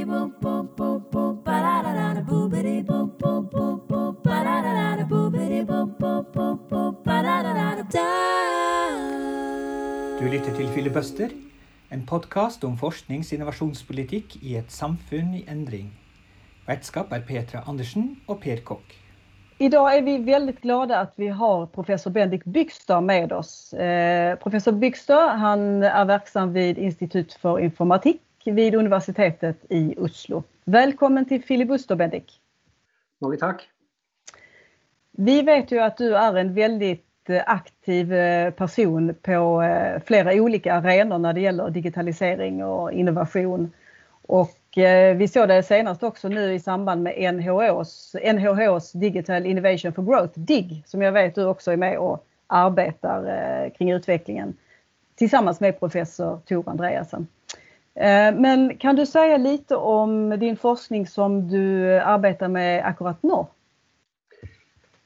Du lytter til Filibuster, en podkast om forsknings- og innovasjonspolitikk i et samfunn i endring. Vertskap er Petra Andersen og Per Kokk. dag er vi veldig glade at vi har professor Bendik Bygstad med oss. Eh, professor Bygstad han er verksam vid Institutt for informatik vid universitetet i Oslo. Välkommen till Filibuster Bendik. Mange takk. Vi vet ju att du är en väldigt eh, aktiv eh, person på flere flera olika arenor när det gäller digitalisering och innovation. Och eh, vi såg det senast också nu i samband med NHHs, NHHs Digital Innovation for Growth, DIG, som jag vet du också är med och arbetar eh, kring utvecklingen tillsammans med professor Tor Andreasen. Eh, Men kan du si litt om din forskning som du arbeider med akkurat nå?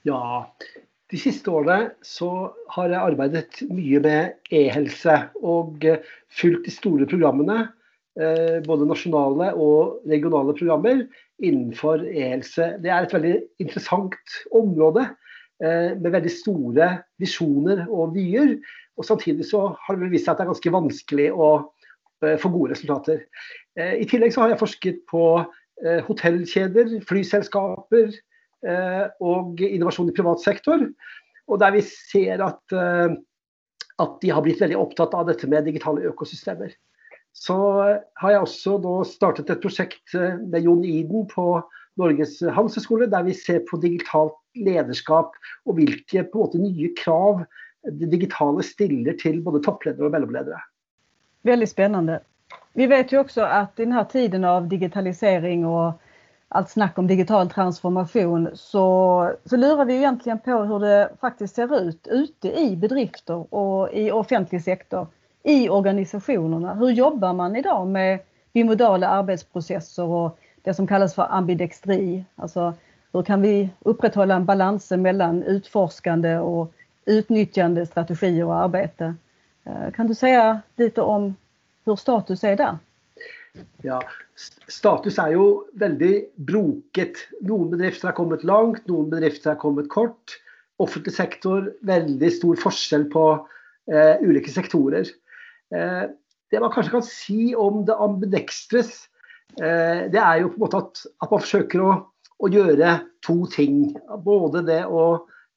Ja, de siste årene så har jeg arbeidet mye med e-helse og eh, fulgt de store programmene. eh, Både nasjonale og regionale programmer innenfor e-helse. Det er et veldig interessant område med veldig store visjoner og vyer. Og samtidig så har det vist seg at det er ganske vanskelig å eh, få gode resultater. Eh, I tillegg så har jeg forsket på eh, hotellkjeder, flyselskaper, og innovasjon i privat sektor. Og der vi ser at, at de har blitt veldig opptatt av dette med digitale økosystemer. Så har jeg også nå startet et prosjekt med Jon Iden på Norges handelshøyskole, der vi ser på digitalt lederskap og hvilke måte, nye krav det digitale stiller til både toppledere og mellomledere. Väldigt spännande. Vi vet ju också att i den här tiden av digitalisering och allt snack om digital transformation så, så lurar vi ju egentligen på hur det faktiskt ser ut ute i bedrifter och i offentlig sektor, i organisationerna. Hur jobbar man idag med bimodala arbetsprocesser och det som kallas för ambidextri? Alltså hur kan vi upprätthålla en balans mellan utforskande och utnyttjande strategier och arbete? Eh, Kan du si litt om hvor status er der? Ja, Status er jo veldig broket. Noen bedrifter har kommet langt, noen bedrifter har kommet kort. Offentlig sektor, veldig stor forskjell på eh, ulike sektorer. Eh, det man kanskje kan si om det ambidextres, eh, det er jo på en måte at, at man forsøker å, å gjøre to ting. Både det å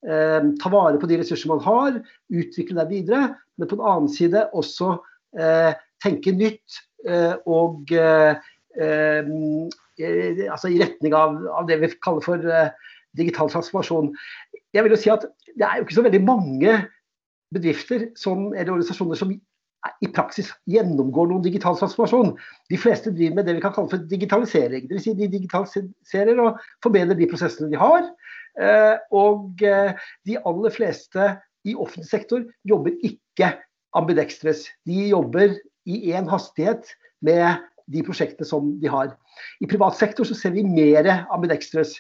eh, ta vare på de ressurser man har, utvikle det videre, men på den annen side også eh, tenke nytt eh, og eh, eh, eh, altså i retning av, av det vi kaller for eh, digital transformasjon. Jeg vil jo si at Det er jo ikke så veldig mange bedrifter som, eller organisasjoner som i praksis gjennomgår noen digital transformasjon. De fleste driver med det vi kan kalle for digitalisering. Dvs. Si de digitaliserer og forbedrer de prosessene de har. Og de aller fleste i offentlig sektor jobber ikke ambidextres. De jobber i én hastighet med de prosjektene som de har. I privat sektor så ser vi mer ambidextres.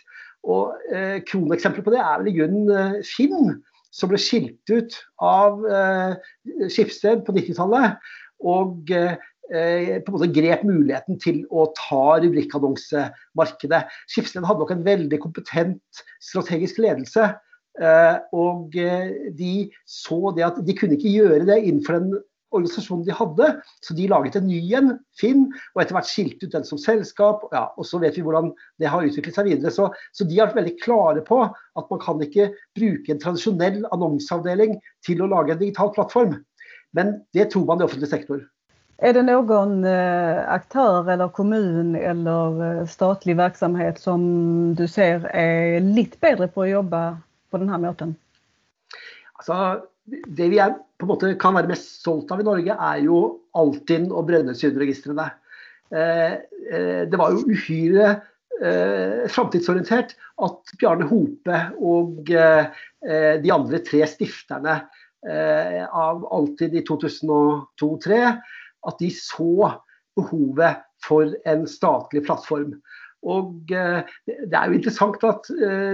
Og eh, Kroneksempler på det er vel i grunnen eh, Finn, som ble skilt ut av eh, Skipsted på 90-tallet. Og eh, eh, på en måte grep muligheten til å ta rubrikkannonsemarkedet. Skipsted hadde nok en veldig kompetent strategisk ledelse. Eh, og eh, de så det at de kunne ikke gjøre det innenfor den organisasjonen de hadde, så de laget en ny en, Finn, og etter hvert skilte ut den som selskap. Ja, og så vet vi hvordan det har utviklet seg videre. Så, så de vært veldig klare på at man kan ikke bruke en tradisjonell annonseavdeling til å lage en digital plattform. Men det tror man i offentlig sektor. Er det noen aktør eller kommun eller eh, statlig verksamhet som du ser er litt bedre på å jobba på denne måten? Altså, det vi er, på en måte kan være mest stolt av i Norge, er jo Altinn og Brønnøysundregistrene. Eh, eh, det var jo uhyre eh, framtidsorientert at Bjarne Hope og eh, eh, de andre tre stifterne eh, av Altinn i 2002-2003, at de så behovet for en statlig plattform. Og eh, det er jo interessant at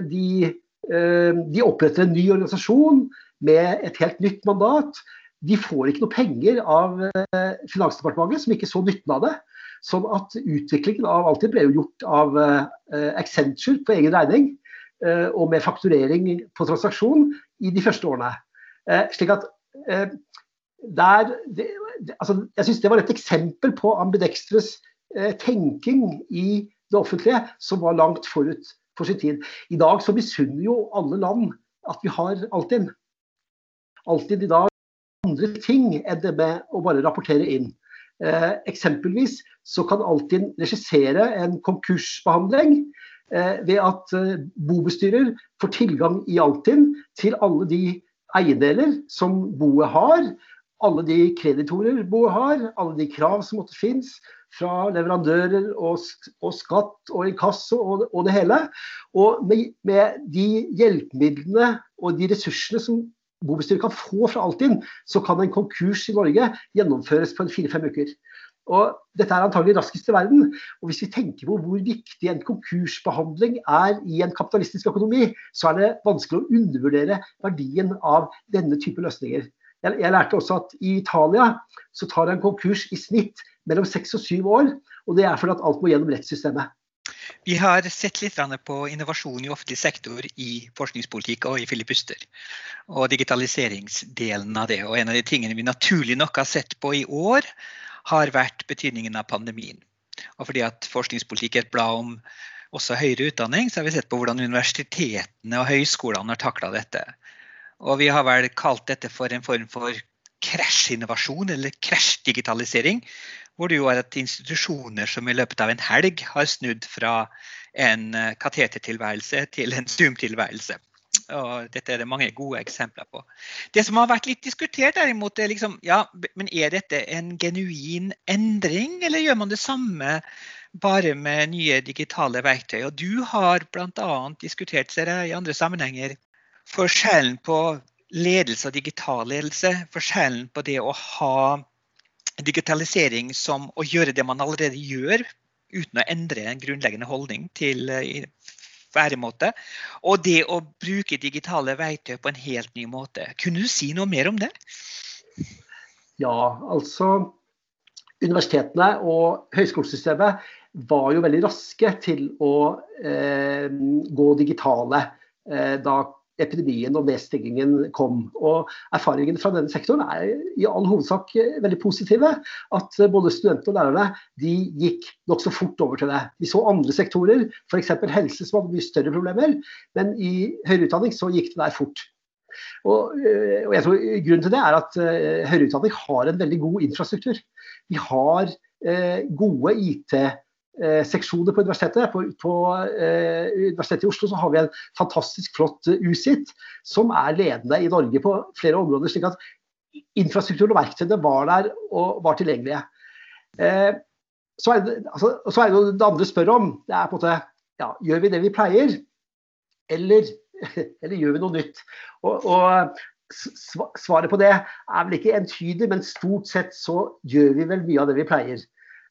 de, de oppretter en ny organisasjon med et helt nytt mandat. De får ikke noe penger av eh, Finansdepartementet, som ikke så nytten av det. Sånn at utviklingen av Altid ble jo gjort av Accenture på egen regning. Og med fakturering på transaksjon i de første årene. Slik at der, det, altså, Jeg syns det var et eksempel på ambidextres tenking i det offentlige som var langt forut for sin tid. I dag så misunner jo alle land at vi har Altinn. Altinn i dag andre ting enn det med å bare rapportere inn. Eh, eksempelvis så kan Altinn regissere en konkursbehandling eh, ved at eh, bobestyrer får tilgang i Altinn til alle de eiendeler som boet har, alle de kreditorer boet har, alle de krav som måtte finnes, fra leverandører og, og skatt og inkasso og, og det hele. Og med, med, de hjelpemidlene og de ressursene som bobestyret kan få fra Altinn, så kan en konkurs i Norge gjennomføres på en fire-fem uker. Og Dette er antagelig raskest i verden. og Hvis vi tenker på hvor viktig en konkursbehandling er i en kapitalistisk økonomi, så er det vanskelig å undervurdere verdien av denne type løsninger. Jeg, jeg lærte også at i Italia så tar en konkurs i snitt mellom seks og syv år. Og det er fordi at alt må gjennom rettssystemet. Vi har sett litt på innovasjon i offentlig sektor i forskningspolitikk og i Philip Buster. Og digitaliseringsdelen av det. Og en av de tingene vi naturlig nok har sett på i år, har vært betydningen av pandemien. Og fordi at forskningspolitikk er et blad om også høyere utdanning, så har vi sett på hvordan universitetene og høyskolene har takla dette. Og vi har vel kalt dette for en form for krasjinnovasjon eller krasjdigitalisering. Hvor det jo er at institusjoner som i løpet av en helg har snudd fra en eh, katetertilværelse til en Zoom-tilværelse. Og dette er det mange gode eksempler på. Det som har vært litt diskutert, derimot, er liksom, ja, men er dette en genuin endring, eller gjør man det samme bare med nye digitale verktøy? Og du har bl.a. diskutert ser jeg, i andre sammenhenger forskjellen på ledelse og digital ledelse, forskjellen på det å ha digitalisering som å gjøre det man allerede gjør, uten å endre en grunnleggende holdning til væremåte, og det å bruke digitale verktøy på en helt ny måte. Kunne du si noe mer om det? Ja, altså Universitetene og høyskolesystemet var jo veldig raske til å eh, gå digitale eh, da epidemien og nedstengingen kom. Og Erfaringene fra denne sektoren er i all hovedsak eh, veldig positive. At eh, både studentene og lærerne de gikk nokså fort over til det. Vi så andre sektorer, f.eks. helse, som hadde mye større problemer. Men i høyere utdanning så gikk det der fort. Og, eh, og jeg tror Grunnen til det er at høyere utdanning har en veldig god infrastruktur. Vi har eh, gode Eh, seksjoner på universitetet. På, på eh, Universitetet i Oslo så har vi en fantastisk flott uh, USIT, som er ledende i Norge på flere områder. slik at infrastrukturen og verktøyene var der og var tilgjengelige. Eh, så, er det, altså, så er det, det andre spør om, det er på en måte ja, gjør vi det vi pleier, eller, eller gjør vi noe nytt? Og, og, Svaret på det er vel ikke entydig, men stort sett så gjør vi vel mye av det vi pleier.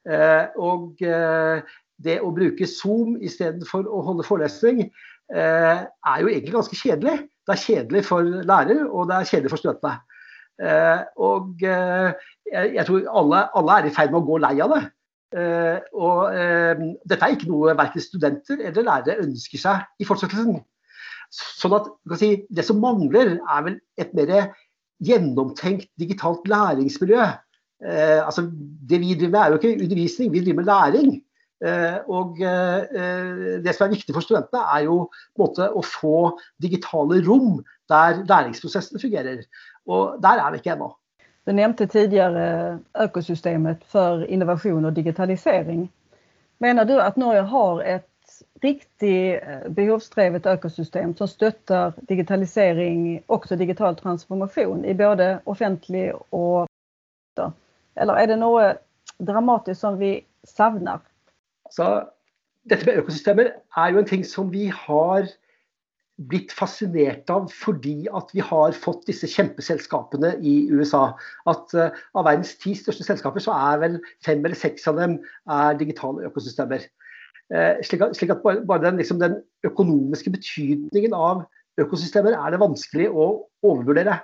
Eh, og eh, det å bruke Zoom istedenfor å holde forelesning eh, er jo egentlig ganske kjedelig. Det er kjedelig for lærer, og det er kjedelig for studentene. og jeg, tror alle, alle, er i ferd med å gå lei av det. og dette er ikke noe verken studenter eller lærere ønsker seg i fortsettelsen. Sånn at si, Det som mangler, er vel et mer gjennomtenkt digitalt læringsmiljø. Eh, altså, det vi driver med er jo ikke undervisning, vi driver med læring. Eh, og eh, Det som er viktig for studentene, er jo måte, å få digitale rom der læringsprosessen fungerer. Og der er vi ikke ennå. Du nevnte tidligere økosystemet for innovasjon og digitalisering. Mener du at Norge har et riktig behovsdrevet økosystem som støtter digitalisering, også digital transformasjon, i både offentlig og eller er det noe dramatisk som vi savner? Så, dette med økosystemer er jo en ting som vi har blitt fascinert av fordi at vi har fått disse kjempeselskapene i USA. At uh, av verdens ti største selskaper, så er vel fem eller seks av dem er digitale økosystemer. Uh, slik, at, slik at, bare, bare den, liksom, den, økonomiske betydningen av økosystemer er det vanskelig å overvurdere.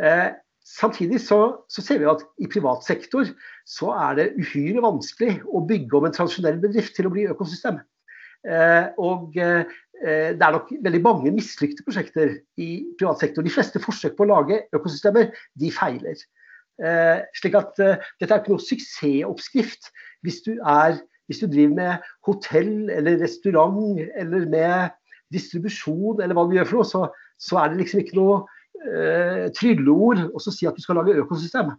Uh, samtidig så, så, ser vi at i privat sektor så er det uhyre vanskelig å bygge om en tradisjonell bedrift til å bli økosystem. Eh, og eh, det er nok veldig mange mislykte prosjekter i privat sektor. De fleste forsøk på å lage økosystemer, de feiler. Eh, slik at eh, dette er ikke noe suksessoppskrift hvis du, er, hvis du driver med hotell eller restaurant eller med distribusjon eller hva du gjør for noe, så, så er det liksom ikke noe eh, trylleord så si at du skal lage økosystem.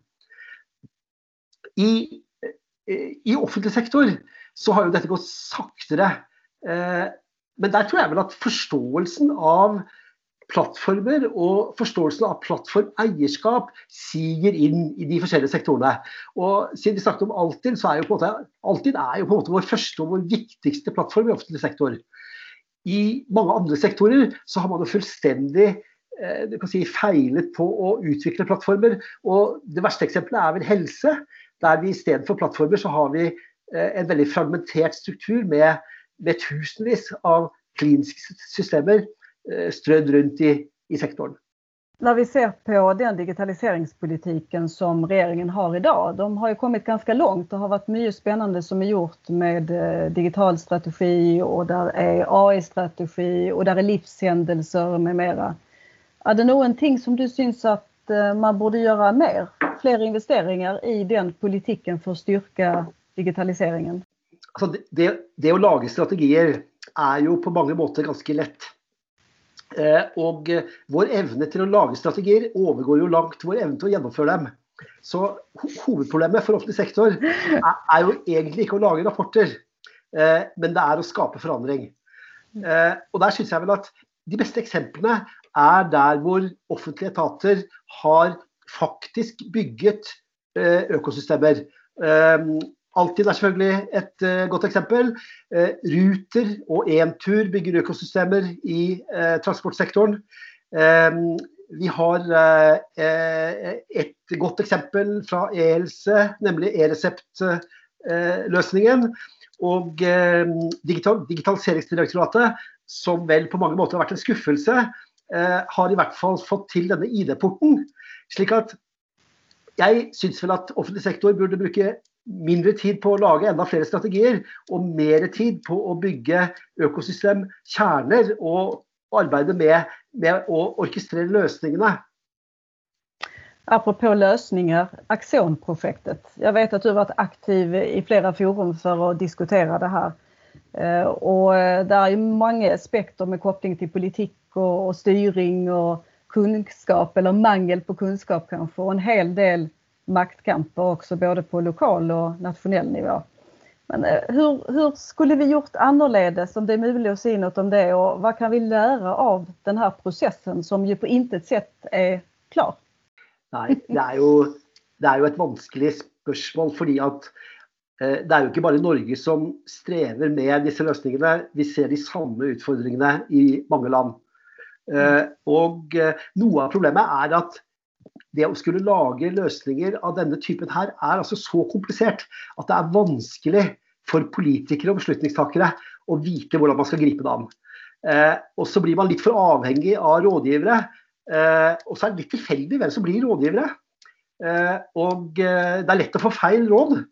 I, eh, I, offentlig sektor så har jo dette gått saktere. Eh, men der tror jeg vel at forståelsen av plattformer og forståelsen av plattformeierskap siger inn i de forskjellige sektorene. Og Siden vi snakket om Altinn, så er jo på en måte, Altinn er jo på en måte vår første og vår viktigste plattform i offentlig sektor. I mange andre sektorer så har man jo fullstendig du kan si, feilet på å utvikle plattformer. Og Det verste eksempelet er vel helse, der vi istedenfor plattformer så har vi eh, en veldig fragmentert struktur med, med tusenvis av kliniske systemer Eh, strødd rundt i, i sektoren. Når vi ser på den digitaliseringspolitiken som regjeringen har i dag, de har jo kommet ganske langt. Det har vært mye spennende som er gjort med eh, digital strategi og der er AI-strategi og der er livshendelser med mera. Är det noen ting som du syns att eh, man borde gjøre mer? Flere investeringer i den politikken for å styrke digitaliseringen? Altså det, det, det å lage strategier er jo på mange måter ganske lett. Eh, og eh, vår evne til å lage strategier overgår jo langt vår evne til å gjennomføre dem. Så hovedproblemet for offentlig sektor er, jo egentlig ikke å lage rapporter, eh, men det er å skape forandring. Og der syns jeg vel at de beste eksemplene er der hvor offentlige etater har faktisk bygget økosystemer. Altinn er selvfølgelig et uh, godt eksempel. Uh, Ruter og Entur bygger økosystemer i transportsektoren. vi har et godt eksempel fra e-helse, nemlig e-resept-løsningen. Og Digitaliseringsdirektoratet, som vel på mange måter har vært en skuffelse, har i hvert fall fått til denne ID-porten. Slik at jeg syns vel at offentlig sektor burde bruke mindre tid på å lage enda flere strategier, og mer tid på å bygge økosystemkjerner og arbeide med, med å orkestrere løsningene. Apropå løsninger, Aksion-prosjektet. Jeg vet at du har vært aktiv i flere forum for å diskutere det her. Eh, og eh, det er jo mange aspekter med kobling til politikk og, og styring og kunnskap, eller mangel på kunnskap kanskje, og en hel del maktkamper også, både på lokal og nationell nivå. Men hvordan hur, skulle vi gjort annerledes, om det er mulig å si noe om det Og hva kan vi lære av denne prosessen, som jo på intet sett er klar? Nei, det er jo, det er jo et vanskelig spørsmål fordi at eh, det er jo ikke bare Norge som strever med disse løsningene. Vi ser de samme utfordringene i mange land. Eh, og eh, noe av problemet er at det å skulle lage løsninger av denne typen her er altså så komplisert at det er vanskelig for politikere og beslutningstakere å vite hvordan man skal gripe det an. Eh, og så blir man litt for avhengig av rådgivere. Eh, og så er det litt tilfeldig hvem som blir rådgivere. Eh, og eh, det er lett å få feil råd.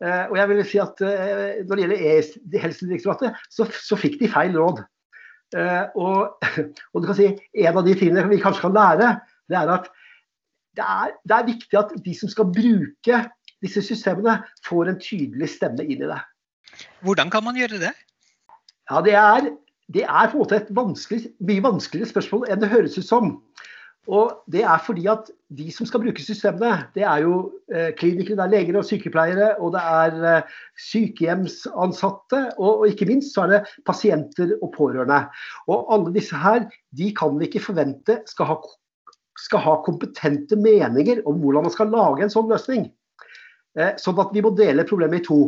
Eh, og jeg vil si at eh, Når det gjelder EIS, Helsedirektoratet, så, så, fikk de feil råd. Og, og, du kan si En av de tingene vi kanskje kan lære, det er at det er, det er, viktig at de som skal bruke disse systemene, får en tydelig stemme inn i det. Hvordan kan man gjøre det? Ja, Det er, det er på en måte et vanskelig, mye vanskeligere spørsmål enn det høres ut som. Og Det er fordi at de som skal bruke systemene, det er jo eh, klinikere, det er leger og sykepleiere, og det er eh, sykehjemsansatte, og, ikke minst så er det pasienter og pårørende. Og Alle disse her, de kan vi ikke forvente skal ha skal ha kompetente meninger om hvordan man skal lage en sånn løsning. Eh, sånn at vi må dele problemet i to.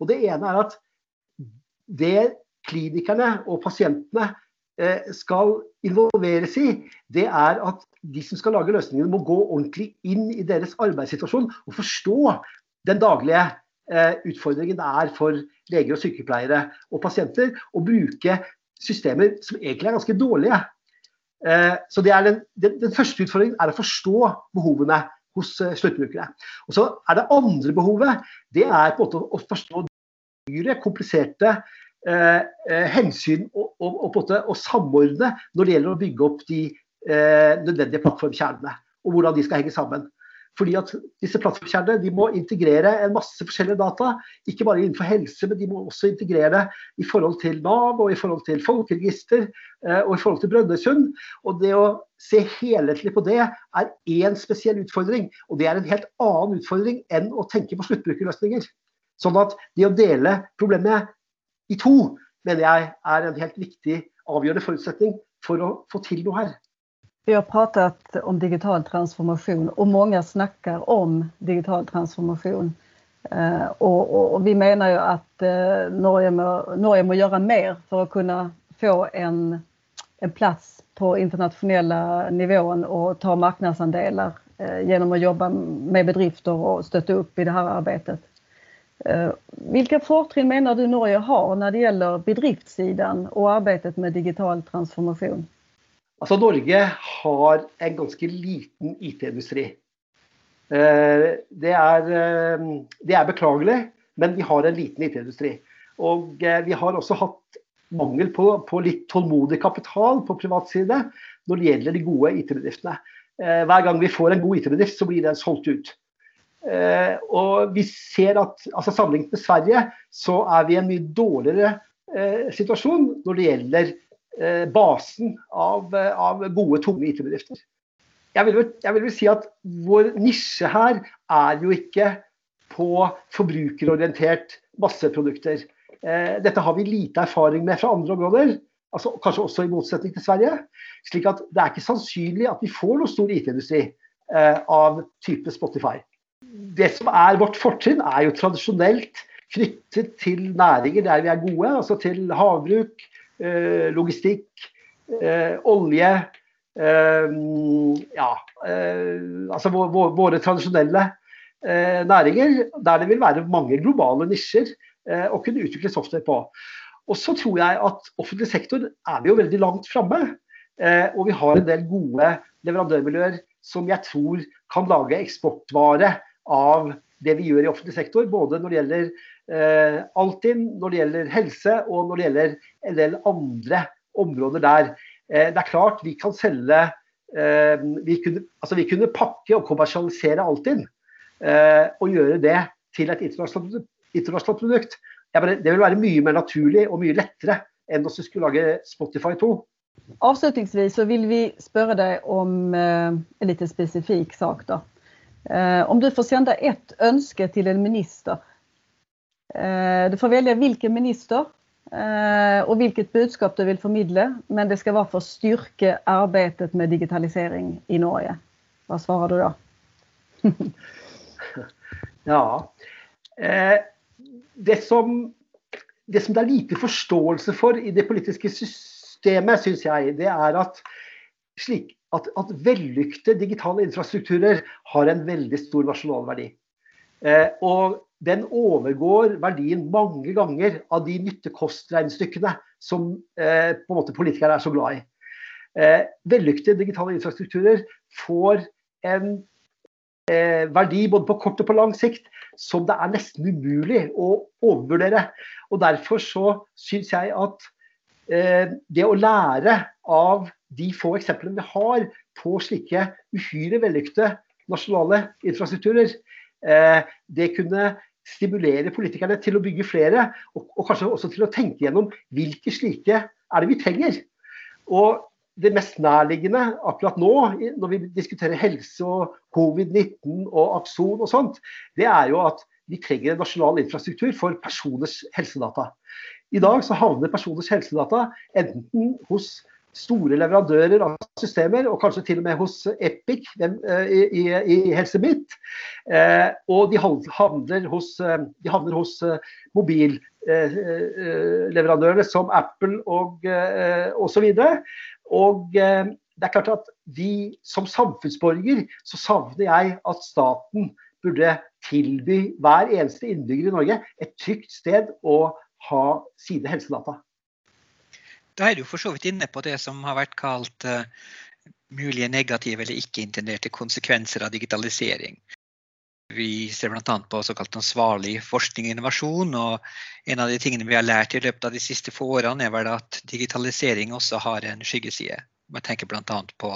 Og Det ene er at det klinikerne og pasientene skal involveres i, det er at de som skal lage løsningene, må gå ordentlig inn i deres arbeidssituasjon og forstå den daglige eh, utfordringen det er for leger og sykepleiere og pasienter å bruke systemer som egentlig er ganske dårlige. Så den, den, den, første utfordringen er å forstå behovene hos sluttbrukere. Og så er det andre behovet det er på en måte å forstå dyre, kompliserte eh, hensyn og, og, og, på en måte å samordne når det gjelder å bygge opp de eh, nødvendige plattformkjernene. Og hvordan de skal henge sammen. Fordi at disse plattformkjernene de må integrere en masse forskjellige data. Ikke bare innenfor helse, men de må også integrere i forhold til Nav og i forhold til folkeregister eh, og i forhold til Brønnøysund. Og det å se helhetlig på det er én spesiell utfordring. Og det er en helt annen utfordring enn å tenke på sluttbrukerløsninger. Sånn at det å dele problemet i to mener jeg er en helt viktig avgjørende forutsetning for å få til noe her. Vi har pratet om digital transformasjon, og mange snakker om digital transformasjon. Eh, og, og, och, vi mener jo at eh, Norge, må, Norge må gjøre mer for å kunne få en, en plass på internasjonale nivåer og ta markedsandeler gjennom å jobbe med bedrifter og støtte opp i det her arbetet. Eh, vilka fortrin menar du Norge har när det gäller bedriftssidan och arbetet med digital transformation? Altså, Norge har en ganske liten IT-industri. Eh, det, eh, det, er beklagelig, men vi har en liten IT-industri. Og vi har også hatt mangel på, på, litt tålmodig kapital på privat side når det gjelder de gode IT-bedriftene. Hver gang vi får en god IT-bedrift, så blir den solgt ut. Og vi ser at altså Sammenlignet med Sverige, så er vi i en mye dårligere situasjon når det gjelder Eh, basen av, eh, av gode, tunge IT-bedrifter. Jeg, jeg, vil vel si at vår nisje her er jo ikke på forbrukerorientert masseprodukter. Eh, dette har vi lite erfaring med fra andre områder, altså kanskje også i motsetning til Sverige. slik at det er ikke sannsynlig at vi får noe stor IT-industri av type Spotify. Det som er vårt fortrinn, er jo tradisjonelt knyttet til næringer der vi er gode, altså til havbruk, Eh, logistikk, eh, olje eh, Ja, altså våre tradisjonelle næringer der det vil være mange globale nisjer å kunne utvikle software på. Og så tror jeg at offentlig sektor er vi jo veldig langt framme. Og vi har en del gode leverandørmiljøer som jeg tror kan lage eksportvare av det vi gjør i offentlig sektor. Både når det gjelder eh, Altinn, når det gjelder helse og når det gjelder en del andre områder der. Eh, det er klart vi kan selge eh, vi, kunne, altså vi, kunne, pakke og kommersialisere Altinn eh, og gjøre det til et internasjonalt, internasjonalt produkt. Bare, det vil være mye mer naturlig og mye lettere enn å skulle lage Spotify 2. Avslutningsvis så vil vi spørre deg om eh, en litt spesifikk sak. da. Eh, om du får sende ett ønske til en minister Eh, du får velge hvilken minister eh, og hvilket budskap du vil formidle, men det skal være for å styrke arbeidet med digitalisering i Norge. Hva svarer du da? ja. Det, som, det som det er lite forståelse for i det politiske systemet, syns jeg, det er at, slik, at, at vellykkede digitale infrastrukturer har en veldig stor nasjonal verdi. Eh, og den overgår verdien mange ganger av de nytte-kost-regnestykkene som eh, på en måte politikere er så glad i. Eh, vellykkede digitale infrastrukturer får en eh, verdi både på kort og på lang sikt som det er nesten umulig å overvurdere. Og Derfor så syns jeg at det å lære av de få eksemplene vi har på slike uhyre vellykkede nasjonale infrastrukturer, eh, det kunne stimulere politikerne til å bygge flere, og, og, kanskje også til å tenke gjennom hvilke slike er det vi trenger. Og det mest nærliggende akkurat nå, når vi diskuterer helse og covid-19 og Akson og sånt, det er jo at vi trenger en nasjonal infrastruktur for personers helsedata. I dag så havner personers helsedata enten hos store leverandører av systemer, og kanskje til og med hos Epic dem, i, i, i Helse Midt. Eh, og de havner hos, eh, de havner hos mobilleverandørene som Apple og eh, osv. Og det er klart at vi som samfunnsborger så savner jeg at staten burde tilby hver eneste innbygger i Norge et trygt sted å ha sine helsedata. Da er du for så vidt inne på det som har vært kalt uh, mulige negative eller ikke-intenderte konsekvenser av digitalisering. Vi ser bl.a. på såkalt ansvarlig forskning og innovasjon. og En av de tingene vi har lært i løpet av de siste få årene, er vel at digitalisering også har en skyggeside. Man tenker bl.a. på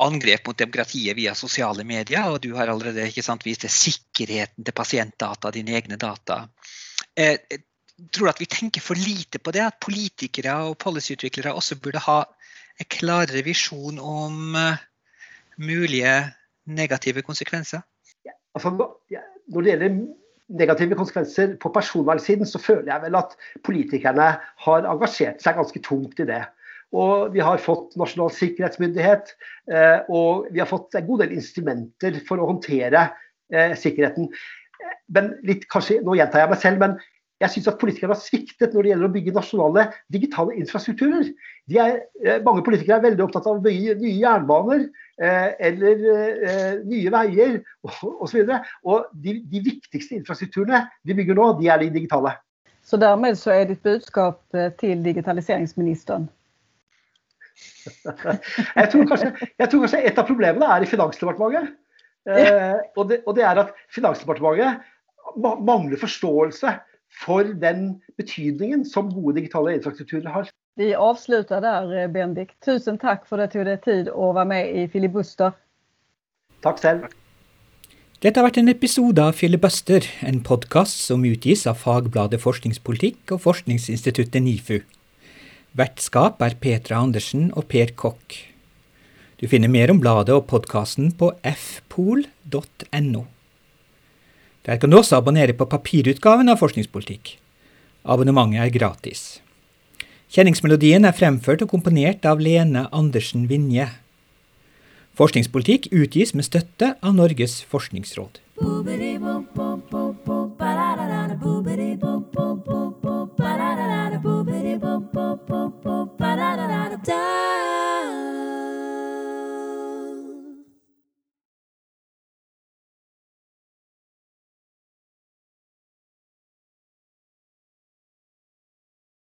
angrep mot demokratiet via sosiale medier. Og du har allerede sant, vist til sikkerheten til pasientdata, dine egne data. Jeg tror at vi tenker for lite på det, at politikere og policyutviklere også burde ha en klarere visjon om uh, mulige negative konsekvenser? Ja, altså, når det gjelder negative konsekvenser på personvernsiden, så føler jeg vel at politikerne har engasjert seg ganske tungt i det. Og vi har fått Nasjonal sikkerhetsmyndighet, uh, og vi har fått en god del instrumenter for å håndtere uh, sikkerheten. Men litt, kanskje, Nå gjentar jeg meg selv, men jeg syns at politikerne har sviktet når det gjelder å bygge nasjonale digitale infrastrukturer. Er, eh, mange politikere er veldig opptatt av å bygge nye jernbaner eh, eller eh, nye veier osv. Og, så og de, de, viktigste infrastrukturene vi bygger nå, de er de digitale. Så dermed så er ditt budskap eh, til digitaliseringsministeren? jeg, tror kanskje, jeg tror kanskje et av problemene er i Finansdepartementet. Eh, og, det, og det er at Finansdepartementet mangler forståelse for den betydningen som gode digitale infrastrukturer har. Vi avslutter der, eh, Bendik. Tusen takk for at du hadde tid å være med i Filibuster. Takk selv. Dette har vært en episode av Filibuster, en podkast som utgis av fagbladet Forskningspolitikk og forskningsinstituttet NIFU. Vertskap er Petra Andersen og Per Kokk. Du finner mer om bladet og podkasten på fpol.no. Der kan du også abonnere på papirutgaven av Forskningspolitikk. Abonnementet er gratis. Kjenningsmelodien er fremført og komponert av Lene Andersen Vinje. Forskningspolitikk utgis med støtte av Norges forskningsråd. Boobidi, bo, bo, bo,